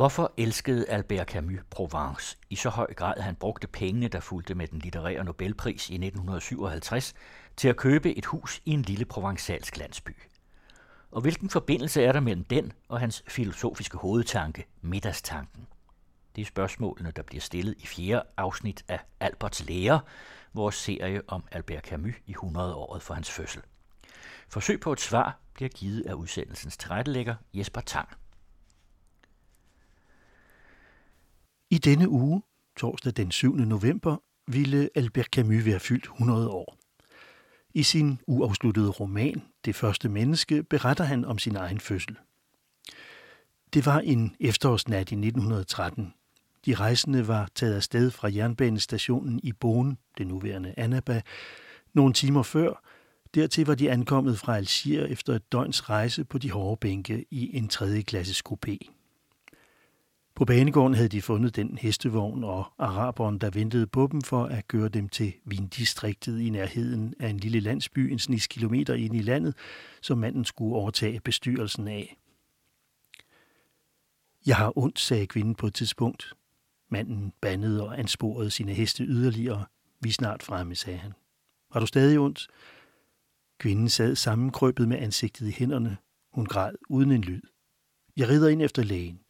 Hvorfor elskede Albert Camus Provence i så høj grad, at han brugte pengene, der fulgte med den litterære Nobelpris i 1957, til at købe et hus i en lille provencalsk landsby? Og hvilken forbindelse er der mellem den og hans filosofiske hovedtanke, middagstanken? Det er spørgsmålene, der bliver stillet i fjerde afsnit af Alberts lærer, vores serie om Albert Camus i 100-året for hans fødsel. Forsøg på et svar bliver givet af udsendelsens tilrettelægger Jesper Tang. I denne uge, torsdag den 7. november, ville Albert Camus være fyldt 100 år. I sin uafsluttede roman, Det første menneske, beretter han om sin egen fødsel. Det var en efterårsnat i 1913. De rejsende var taget afsted fra jernbanestationen i Bonn, det nuværende Annaba, nogle timer før. Dertil var de ankommet fra Algier efter et døgns rejse på de hårde bænke i en tredje klasses coupé. På banegården havde de fundet den hestevogn og araberen, der ventede på dem for at køre dem til Vindistriktet i nærheden af en lille landsby en snis kilometer ind i landet, som manden skulle overtage bestyrelsen af. Jeg har ondt, sagde kvinden på et tidspunkt. Manden bandede og ansporede sine heste yderligere. Vi er snart fremme, sagde han. Har du stadig ondt? Kvinden sad sammenkrøbet med ansigtet i hænderne. Hun græd uden en lyd. Jeg rider ind efter lægen.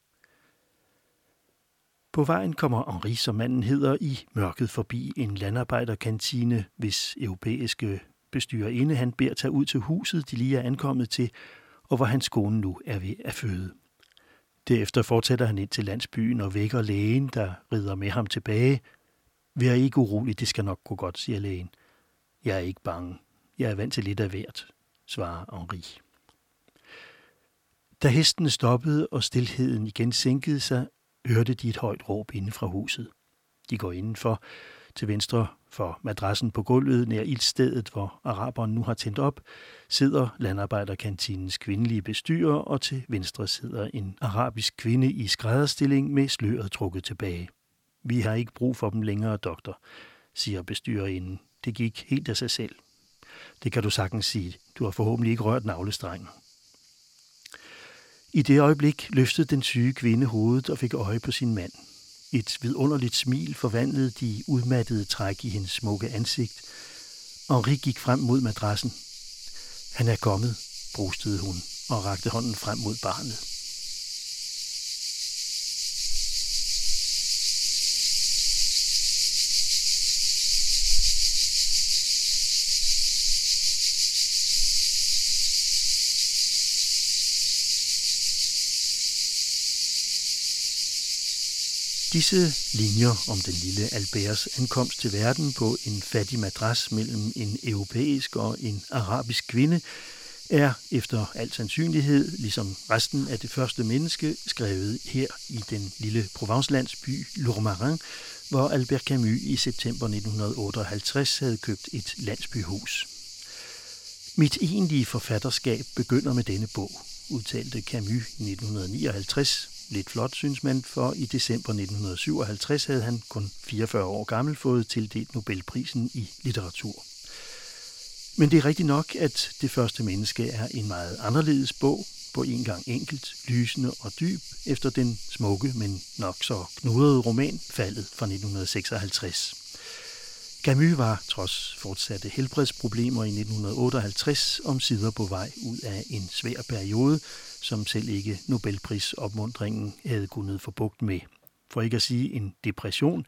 På vejen kommer Henri, som manden hedder, i mørket forbi en landarbejderkantine, hvis europæiske bestyrerinde han beder tage ud til huset, de lige er ankommet til, og hvor hans kone nu er ved at føde. Derefter fortsætter han ind til landsbyen og vækker lægen, der rider med ham tilbage. Vær ikke urolig, det skal nok gå godt, siger lægen. Jeg er ikke bange. Jeg er vant til lidt af hvert, svarer Henri. Da hestene stoppede og stilheden igen sænkede sig, hørte de et højt råb inden fra huset. De går indenfor, til venstre for madrassen på gulvet nær ildstedet, hvor araberen nu har tændt op, sidder landarbejderkantinens kvindelige bestyrer, og til venstre sidder en arabisk kvinde i skrædderstilling med sløret trukket tilbage. Vi har ikke brug for dem længere, doktor, siger bestyrerinden. Det gik helt af sig selv. Det kan du sagtens sige. Du har forhåbentlig ikke rørt navlestrengen. I det øjeblik løftede den syge kvinde hovedet og fik øje på sin mand. Et vidunderligt smil forvandlede de udmattede træk i hendes smukke ansigt. Henri gik frem mod madrassen. Han er kommet, brustede hun og rakte hånden frem mod barnet. Disse linjer om den lille Alberts ankomst til verden på en fattig madras mellem en europæisk og en arabisk kvinde er efter al sandsynlighed, ligesom resten af det første menneske, skrevet her i den lille Provence-landsby Lourmarin, hvor Albert Camus i september 1958 havde købt et landsbyhus. Mit egentlige forfatterskab begynder med denne bog, udtalte Camus i 1959 Lidt flot, synes man, for i december 1957 havde han kun 44 år gammel fået tildelt Nobelprisen i litteratur. Men det er rigtigt nok, at Det første menneske er en meget anderledes bog, på en gang enkelt, lysende og dyb, efter den smukke, men nok så knudrede roman Faldet fra 1956. Camus var, trods fortsatte helbredsproblemer i 1958, om sider på vej ud af en svær periode, som selv ikke Nobelprisopmundringen havde kunnet få bugt med. For ikke at sige en depression,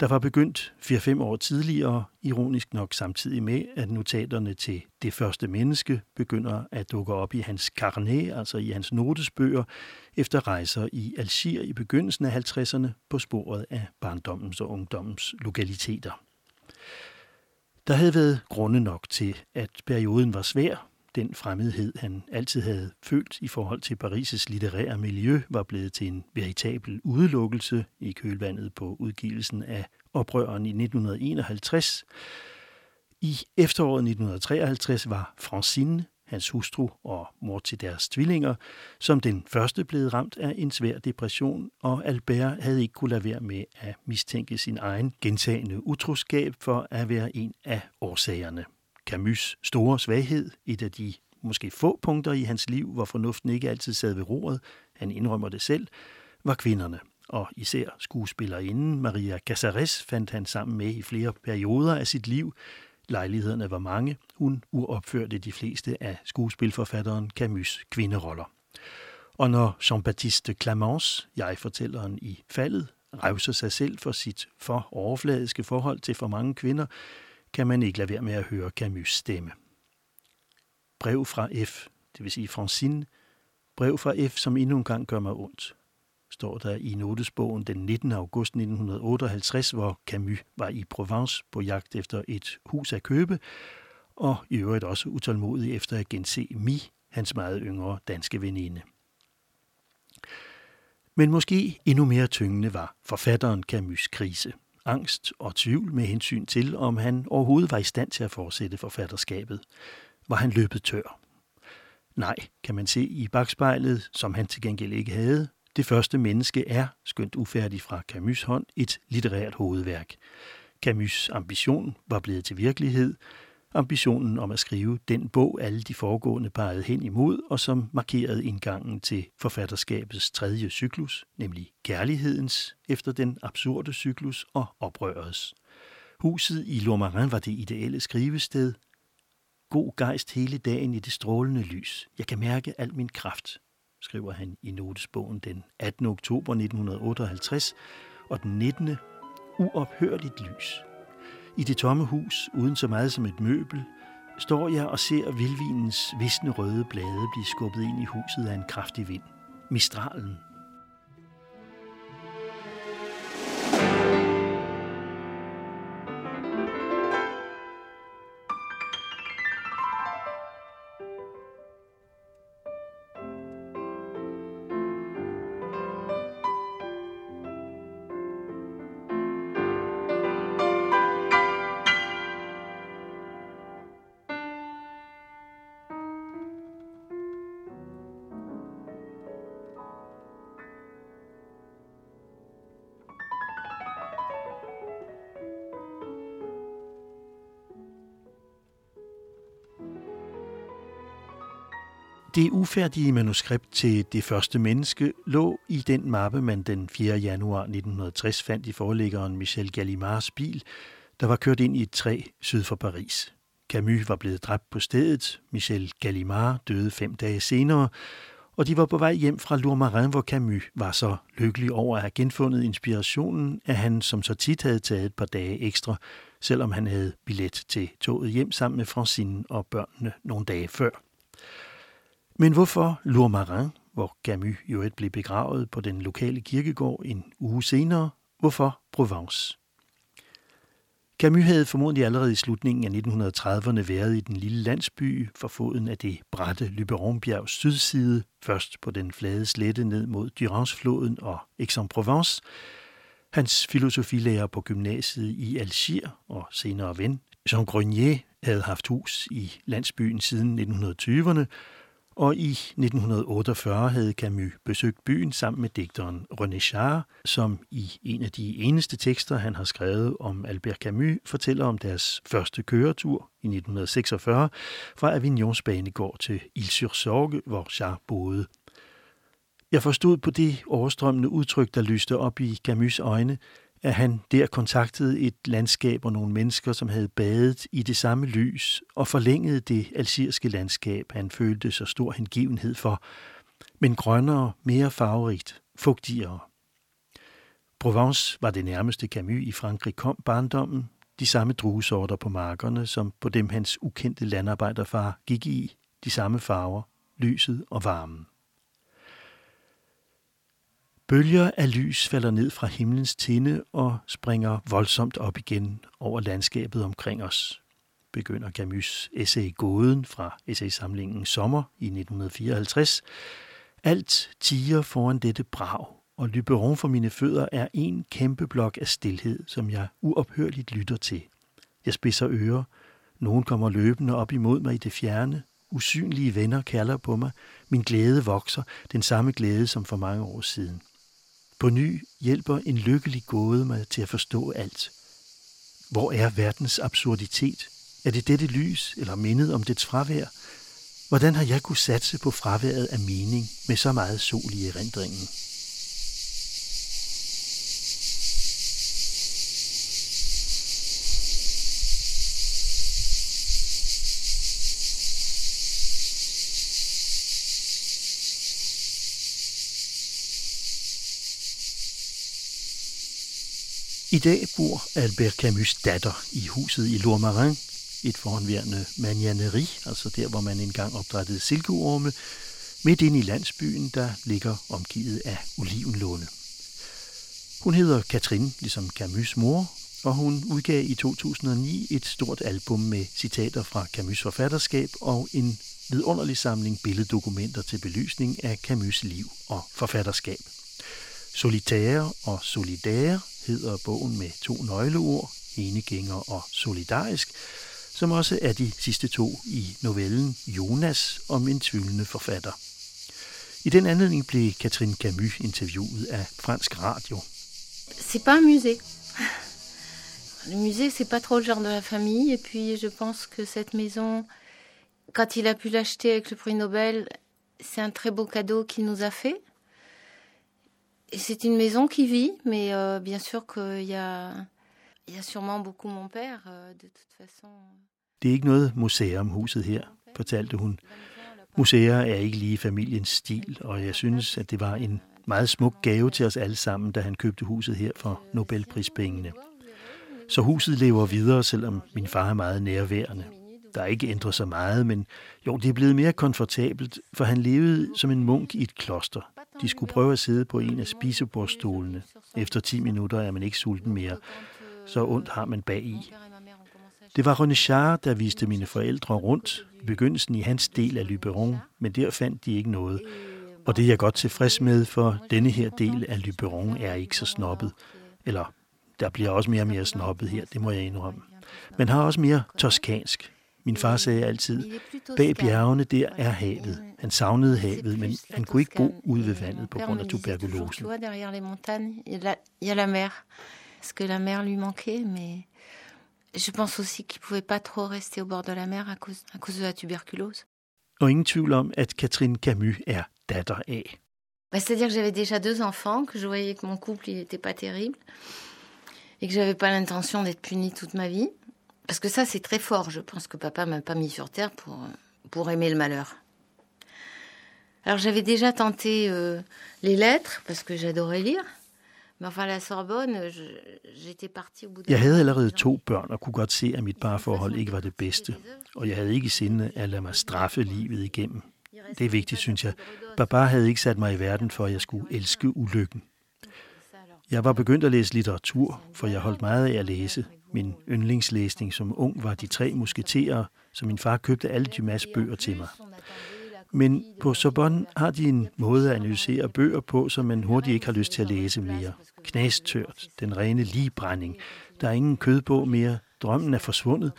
der var begyndt 4-5 år tidligere, ironisk nok samtidig med, at notaterne til det første menneske begynder at dukke op i hans carnet, altså i hans notesbøger, efter rejser i Algier i begyndelsen af 50'erne på sporet af barndommens og ungdommens lokaliteter. Der havde været grunde nok til, at perioden var svær, den fremmedhed, han altid havde følt i forhold til Paris' litterære miljø, var blevet til en veritabel udelukkelse i kølvandet på udgivelsen af oprøren i 1951. I efteråret 1953 var Francine, hans hustru og mor til deres tvillinger, som den første blev ramt af en svær depression, og Albert havde ikke kunne lade være med at mistænke sin egen gentagende utroskab for at være en af årsagerne. Camus' store svaghed, et af de måske få punkter i hans liv, hvor fornuften ikke altid sad ved roret, han indrømmer det selv, var kvinderne, og især skuespillerinden Maria Casares fandt han sammen med i flere perioder af sit liv. Lejlighederne var mange. Hun uopførte de fleste af skuespilforfatteren Camus' kvinderoller. Og når Jean-Baptiste Clamence, jeg fortælleren i faldet, revser sig selv for sit for overfladiske forhold til for mange kvinder, kan man ikke lade være med at høre Camus' stemme. Brev fra F, det vil sige Francine, brev fra F, som endnu en gang gør mig ondt, står der i notesbogen den 19. august 1958, hvor Camus var i Provence på jagt efter et hus at købe, og i øvrigt også utålmodig efter at gense Mi, hans meget yngre danske veninde. Men måske endnu mere tyngende var forfatteren Camus' krise. Angst og tvivl med hensyn til, om han overhovedet var i stand til at fortsætte forfatterskabet. Var han løbet tør? Nej, kan man se i bagspejlet, som han til gengæld ikke havde. Det første menneske er, skønt ufærdig fra Camus' hånd, et litterært hovedværk. Camus' ambition var blevet til virkelighed, ambitionen om at skrive den bog, alle de foregående pegede hen imod, og som markerede indgangen til forfatterskabets tredje cyklus, nemlig kærlighedens, efter den absurde cyklus og oprørets. Huset i Lomarin var det ideelle skrivested. God gejst hele dagen i det strålende lys. Jeg kan mærke al min kraft, skriver han i notesbogen den 18. oktober 1958, og den 19. uophørligt lys. I det tomme hus, uden så meget som et møbel, står jeg og ser vildvinens visne røde blade blive skubbet ind i huset af en kraftig vind. Mistralen Det ufærdige manuskript til Det første menneske lå i den mappe, man den 4. januar 1960 fandt i forlæggeren Michel Gallimards bil, der var kørt ind i et træ syd for Paris. Camus var blevet dræbt på stedet, Michel Gallimard døde fem dage senere, og de var på vej hjem fra Lourmarin, hvor Camus var så lykkelig over at have genfundet inspirationen, at han som så tit havde taget et par dage ekstra, selvom han havde billet til toget hjem sammen med Francine og børnene nogle dage før. Men hvorfor Lourmarin, hvor Camus jo et blev begravet på den lokale kirkegård en uge senere? Hvorfor Provence? Camus havde formodentlig allerede i slutningen af 1930'erne været i den lille landsby for foden af det bratte Luberonbjergs sydside, først på den flade slette ned mod Durance-floden og Aix-en-Provence. Hans filosofilærer på gymnasiet i Algier og senere ven, Jean Grenier, havde haft hus i landsbyen siden 1920'erne, og i 1948 havde Camus besøgt byen sammen med digteren René Char, som i en af de eneste tekster, han har skrevet om Albert Camus, fortæller om deres første køretur i 1946 fra Avignons banegård til Ile-sur-Sorgue, hvor Char boede. Jeg forstod på det overstrømmende udtryk, der lyste op i Camus' øjne, at han der kontaktede et landskab og nogle mennesker, som havde badet i det samme lys og forlængede det alsirske landskab, han følte så stor hengivenhed for, men grønnere, mere farverigt, fugtigere. Provence var det nærmeste Camus i Frankrig kom barndommen, de samme druesorter på markerne, som på dem hans ukendte landarbejderfar gik i, de samme farver, lyset og varmen. Bølger af lys falder ned fra himlens tinde og springer voldsomt op igen over landskabet omkring os. Begynder Camus' essay Gåden fra essaysamlingen Sommer i 1954. Alt tiger foran dette brag, og Lyberon for mine fødder er en kæmpe blok af stillhed, som jeg uophørligt lytter til. Jeg spidser ører. Nogen kommer løbende op imod mig i det fjerne. Usynlige venner kalder på mig. Min glæde vokser, den samme glæde som for mange år siden. På ny hjælper en lykkelig gåde mig til at forstå alt. Hvor er verdens absurditet? Er det dette lys, eller mindet om dets fravær? Hvordan har jeg kunne satse på fraværet af mening med så meget sol i erindringen? I dag bor Albert Camus datter i huset i Lourmarin, et foranværende manianeri, altså der, hvor man engang opdrættede silkeorme, midt ind i landsbyen, der ligger omgivet af olivenlåne. Hun hedder Katrin, ligesom Camus' mor, og hun udgav i 2009 et stort album med citater fra Camus' forfatterskab og en vidunderlig samling billeddokumenter til belysning af Camus' liv og forfatterskab. Solitaire og Solidaire hedder bogen med to nøgleord, enegænger og solidarisk, som også er de sidste to i novellen Jonas om en tvivlende forfatter. I den anledning blev Catherine Camus interviewet af fransk radio. C'est pas un musée. Le musée, c'est pas trop le genre de la famille. Et puis, je pense que cette maison, quand il a pu l'acheter avec le prix Nobel, c'est un très beau cadeau qu'il nous a fait. C'est une maison qui vit, mais euh, bien sûr qu'il y a, il y a sûrement beaucoup mon père, euh, de toute façon. Det er ikke noget museum, huset her, fortalte hun. Museer er ikke lige familiens stil, og jeg synes, at det var en meget smuk gave til os alle sammen, da han købte huset her for Nobelprispengene. Så huset lever videre, selvom min far er meget nærværende. Der er ikke ændret så meget, men jo, det er blevet mere komfortabelt, for han levede som en munk i et kloster. De skulle prøve at sidde på en af spisebordstolene. Efter 10 minutter er man ikke sulten mere. Så ondt har man bag i. Det var René Char, der viste mine forældre rundt, i begyndelsen i hans del af Lyberon, men der fandt de ikke noget. Og det er jeg godt tilfreds med, for denne her del af Lyberon er ikke så snobbet. Eller, der bliver også mere og mere snobbet her, det må jeg indrømme. Men har også mere toskansk. Min far sagde altid, bag bjergene der er havet. Han savnede havet, men han kunne ikke bo ude ved vandet på grund af tuberkulosen. Il y a la mer. Parce que la mer lui manquait, mais je pense aussi qu'il pouvait pas trop rester au bord de la mer à cause, à cause de la tuberculose. Og ingen tvivl om, at Catherine Camus er datter af. C'est-à-dire que j'avais déjà deux enfants, que je voyais que mon couple il était pas terrible, et que j'avais pas l'intention d'être punie toute ma vie. Parce que ça, c'est très fort. Je pense que papa m'a pas mis sur terre pour, pour aimer le malheur. Alors j'avais déjà tenté euh, les lettres, parce que j'adorais lire. Men enfin, la Sorbonne, j'étais parti au bout Jeg havde allerede to børn og kunne godt se, at mit parforhold ikke var det bedste. Og jeg havde ikke i sinde at lade mig straffe livet igennem. Det er vigtigt, synes jeg. Papa havde ikke sat mig i verden for, at jeg skulle elske ulykken. Jeg var begyndt at læse litteratur, for jeg holdt meget af at læse. Min yndlingslæsning som ung var De Tre Musketerer, så min far købte alle Dumas bøger til mig. Men på Sorbonne har de en måde at analysere bøger på, som man hurtigt ikke har lyst til at læse mere. Knastørt, den rene ligebrænding. Der er ingen kød på mere. Drømmen er forsvundet.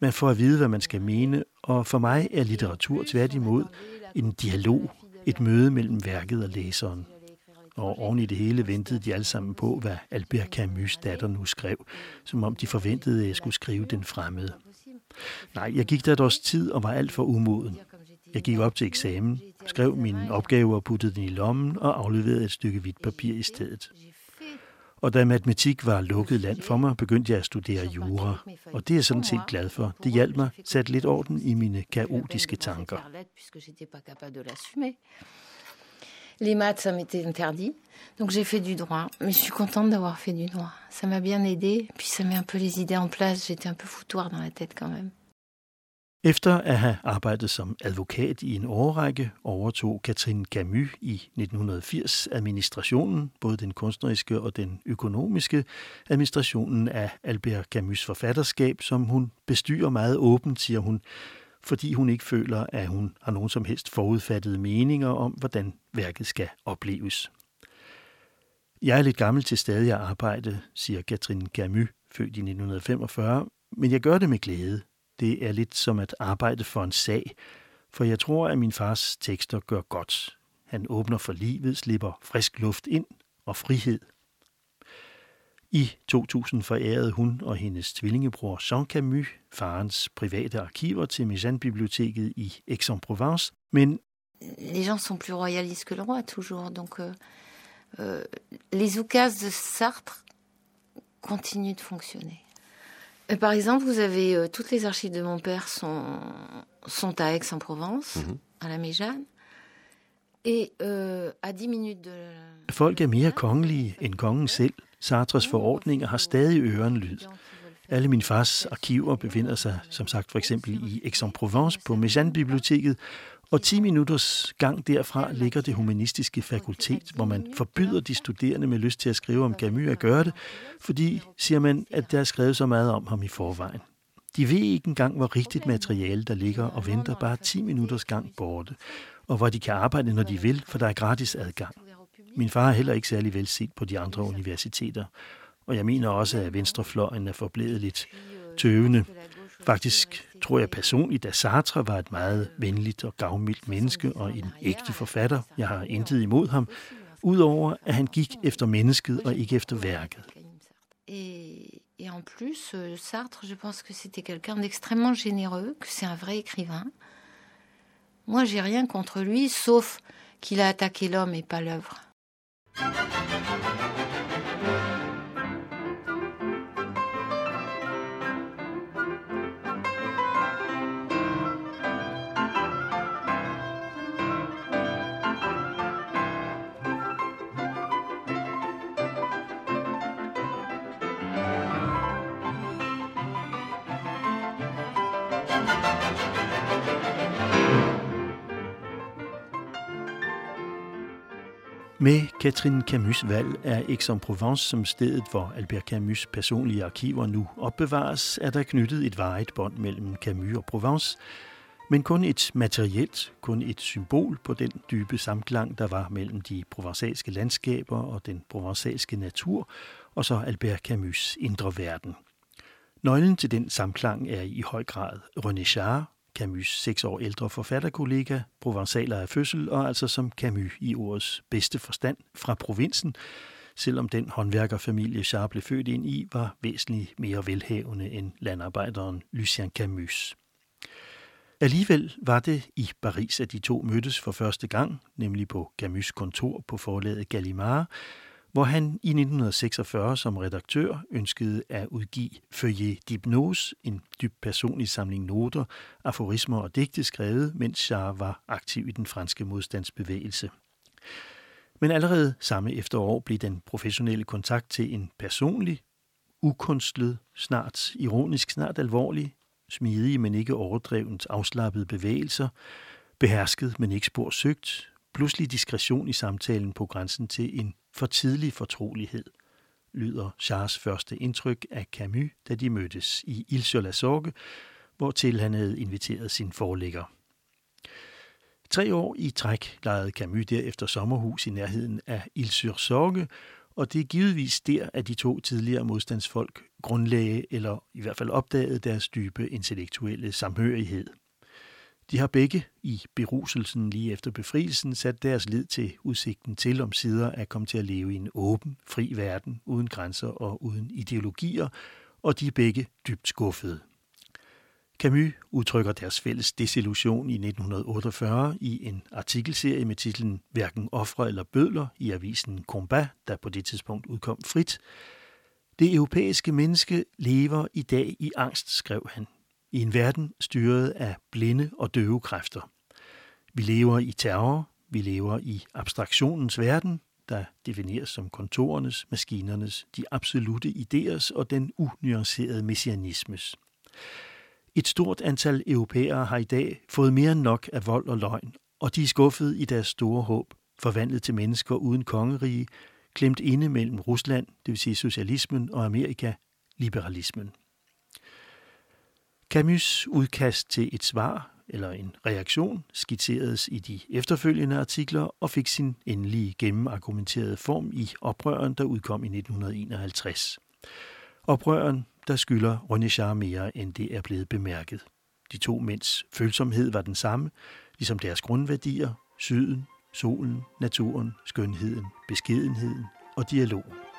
Man får at vide, hvad man skal mene, og for mig er litteratur tværtimod en dialog, et møde mellem værket og læseren. Og oven i det hele ventede de alle sammen på, hvad Albert Camus' datter nu skrev, som om de forventede, at jeg skulle skrive den fremmede. Nej, jeg gik der et års tid og var alt for umoden. Jeg gik op til eksamen, skrev mine opgaver og puttede den i lommen og afleverede et stykke hvidt papir i stedet. Og da matematik var lukket land for mig, begyndte jeg at studere jura. Og det er jeg sådan set glad for. Det hjalp mig, satte lidt orden i mine kaotiske tanker. Les maths, ça m'était interdit. Donc j'ai fait du droit. Mais je suis contente d'avoir fait du droit. Ça m'a bien aidé. Puis ça met un peu les idées en place. J'étais un peu foutoir dans la tête quand même. Efter at have arbejdet som advokat i en årrække, overtog Catherine Camus i 1980 administrationen, både den kunstneriske og den økonomiske, administrationen af Albert Camus' forfatterskab, som hun bestyrer meget åbent, siger hun, fordi hun ikke føler, at hun har nogen som helst forudfattede meninger om, hvordan værket skal opleves. Jeg er lidt gammel til stadig at arbejde, siger Catherine Camus, født i 1945, men jeg gør det med glæde. Det er lidt som at arbejde for en sag, for jeg tror, at min fars tekster gør godt. Han åbner for livet, slipper frisk luft ind og frihed. I 2000 forærede hun og hendes tvillingebror Jean Camus farens private arkiver til Méjeanne-biblioteket i Aix-en-Provence, men Les gens sont plus royalistes que le roi, toujours. Donc, euh, euh, les oukases de Sartre continuent de fonctionner. Euh, Par exemple, vous avez euh, toutes les archives de mon père sont, sont à Aix-en-Provence, Mhm. à la Méjeanne. Folk er mere kongelige end kongen selv, Sartres forordninger har stadig ørenlyd. Alle min fars arkiver befinder sig, som sagt, for eksempel i Aix-en-Provence på Méjeanne-biblioteket, og 10 minutters gang derfra ligger det humanistiske fakultet, hvor man forbyder de studerende med lyst til at skrive om Camus at gøre det, fordi, siger man, at der er skrevet så meget om ham i forvejen. De ved ikke engang, hvor rigtigt materiale der ligger og venter bare 10 minutters gang borte, og hvor de kan arbejde, når de vil, for der er gratis adgang. Min far er heller ikke særlig velset på de andre universiteter, og jeg mener også, at venstrefløjen er forblevet lidt tøvende. Faktisk tror jeg personligt, at Sartre var et meget venligt og gavmildt menneske og en ægte forfatter. Jeg har intet imod ham, udover at han gik efter mennesket og ikke efter værket. Et en plus, euh, Sartre, je pense que c'était quelqu'un d'extrêmement généreux, que c'est un vrai écrivain. Moi, j'ai rien contre lui, sauf qu'il a attaqué l'homme et pas l'œuvre. Med Catherine Camus' valg af Aix-en-Provence som stedet, hvor Albert Camus' personlige arkiver nu opbevares, er der knyttet et varigt bånd mellem Camus og Provence, men kun et materielt, kun et symbol på den dybe samklang, der var mellem de provençalske landskaber og den provençalske natur, og så Albert Camus' indre verden. Nøglen til den samklang er i høj grad René Char, Camus' seks år ældre forfatterkollega, provençaler af fødsel og altså som Camus i ordets bedste forstand fra provinsen, selvom den håndværkerfamilie Char blev født ind i var væsentligt mere velhavende end landarbejderen Lucien Camus. Alligevel var det i Paris, at de to mødtes for første gang, nemlig på Camus' kontor på forlaget Gallimard, hvor han i 1946 som redaktør ønskede at udgive Feuillet d'Hypnose, en dybt personlig samling noter, aforismer og digte skrevet, mens Char var aktiv i den franske modstandsbevægelse. Men allerede samme efterår blev den professionelle kontakt til en personlig, ukunstlet, snart ironisk, snart alvorlig, smidige, men ikke overdrevent afslappede bevægelser, behersket, men ikke spor søgt, pludselig diskretion i samtalen på grænsen til en for tidlig fortrolighed, lyder Charles første indtryk af Camus, da de mødtes i Ile sur la Sorgue, hvortil han havde inviteret sin forlægger. Tre år i træk lejede Camus derefter sommerhus i nærheden af Ile sur Sorgue, og det er givetvis der, at de to tidligere modstandsfolk grundlagde eller i hvert fald opdagede deres dybe intellektuelle samhørighed – de har begge i beruselsen lige efter befrielsen sat deres lid til udsigten til om sider at komme til at leve i en åben, fri verden, uden grænser og uden ideologier, og de er begge dybt skuffede. Camus udtrykker deres fælles desillusion i 1948 i en artikelserie med titlen Hverken ofre eller bødler i avisen Combat, der på det tidspunkt udkom frit. Det europæiske menneske lever i dag i angst, skrev han i en verden styret af blinde og døve kræfter. Vi lever i terror, vi lever i abstraktionens verden, der defineres som kontorernes, maskinernes, de absolute idéers og den unuancerede messianismes. Et stort antal europæere har i dag fået mere end nok af vold og løgn, og de er skuffet i deres store håb, forvandlet til mennesker uden kongerige, klemt inde mellem Rusland, det vil sige socialismen, og Amerika, liberalismen. Camus' udkast til et svar eller en reaktion skitseredes i de efterfølgende artikler og fik sin endelige gennemargumenterede form i oprøren, der udkom i 1951. Oprøren, der skylder René Char mere, end det er blevet bemærket. De to mænds følsomhed var den samme, ligesom deres grundværdier, syden, solen, naturen, skønheden, beskedenheden og dialogen.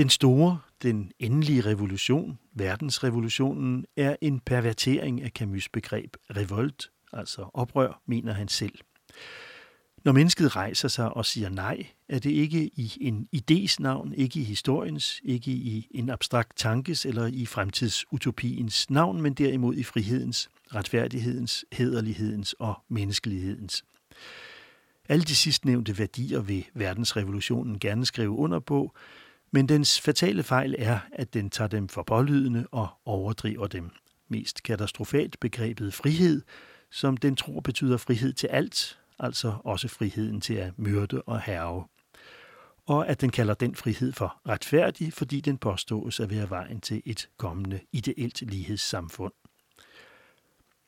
Den store, den endelige revolution, verdensrevolutionen, er en pervertering af Camus' begreb revolt, altså oprør, mener han selv. Når mennesket rejser sig og siger nej, er det ikke i en idés navn, ikke i historiens, ikke i en abstrakt tankes eller i fremtidsutopiens navn, men derimod i frihedens, retfærdighedens, hederlighedens og menneskelighedens. Alle de sidstnævnte værdier vil verdensrevolutionen gerne skrive under på, men dens fatale fejl er, at den tager dem for pålydende og overdriver dem. Mest katastrofalt begrebet frihed, som den tror betyder frihed til alt, altså også friheden til at myrde og herve. Og at den kalder den frihed for retfærdig, fordi den påstås at være vejen til et kommende ideelt lighedssamfund.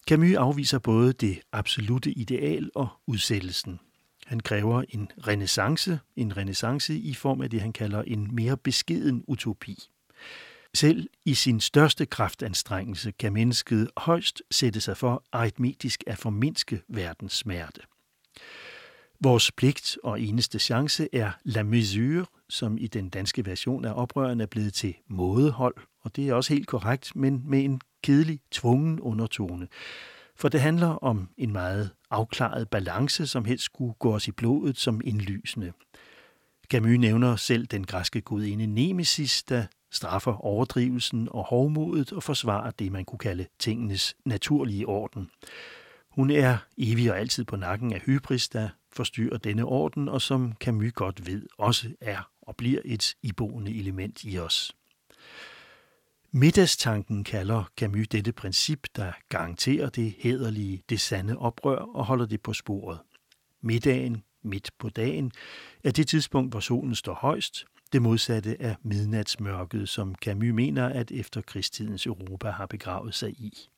Camus afviser både det absolute ideal og udsættelsen. Han kræver en renaissance, en renaissance i form af det, han kalder en mere beskeden utopi. Selv i sin største kraftanstrengelse kan mennesket højst sætte sig for aritmetisk at formindske verdens smerte. Vores pligt og eneste chance er la mesure, som i den danske version af oprøren er blevet til mådehold, og det er også helt korrekt, men med en kedelig, tvungen undertone. For det handler om en meget afklaret balance, som helst skulle gå os i blodet som indlysende. Camus nævner selv den græske gudinde Nemesis, der straffer overdrivelsen og hovmodet og forsvarer det, man kunne kalde tingenes naturlige orden. Hun er evig og altid på nakken af hybris, der forstyrrer denne orden, og som Camus godt ved også er og bliver et iboende element i os. Middagstanken kalder Camus dette princip, der garanterer det hederlige, det sande oprør og holder det på sporet. Middagen, midt på dagen, er det tidspunkt, hvor solen står højst, det modsatte af midnatsmørket, som Camus mener, at efterkrigstidens Europa har begravet sig i.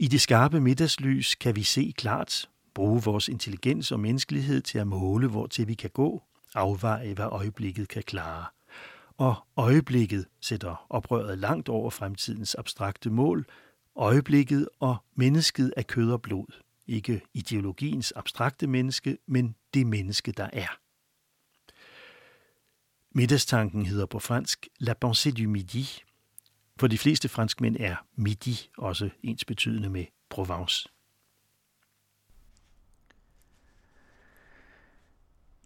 I det skarpe middagslys kan vi se klart, bruge vores intelligens og menneskelighed til at måle, hvor til vi kan gå, afveje, hvad øjeblikket kan klare. Og øjeblikket sætter oprøret langt over fremtidens abstrakte mål, øjeblikket og mennesket af kød og blod. Ikke ideologiens abstrakte menneske, men det menneske, der er. Middagstanken hedder på fransk La pensée du midi. For de fleste franskmænd er midi også ens betydende med Provence.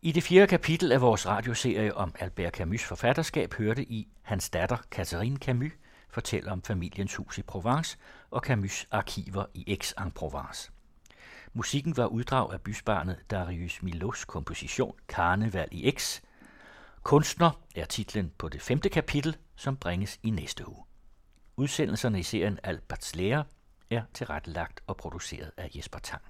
I det fjerde kapitel af vores radioserie om Albert Camus' forfatterskab hørte I hans datter Catherine Camus fortælle om familiens hus i Provence og Camus' arkiver i Aix-en-Provence. Musikken var uddrag af bysbarnet Darius Milos komposition Karneval i X. Kunstner er titlen på det femte kapitel, som bringes i næste uge. Udsendelserne i serien Alberts Lærer er tilrettelagt og produceret af Jesper Tang.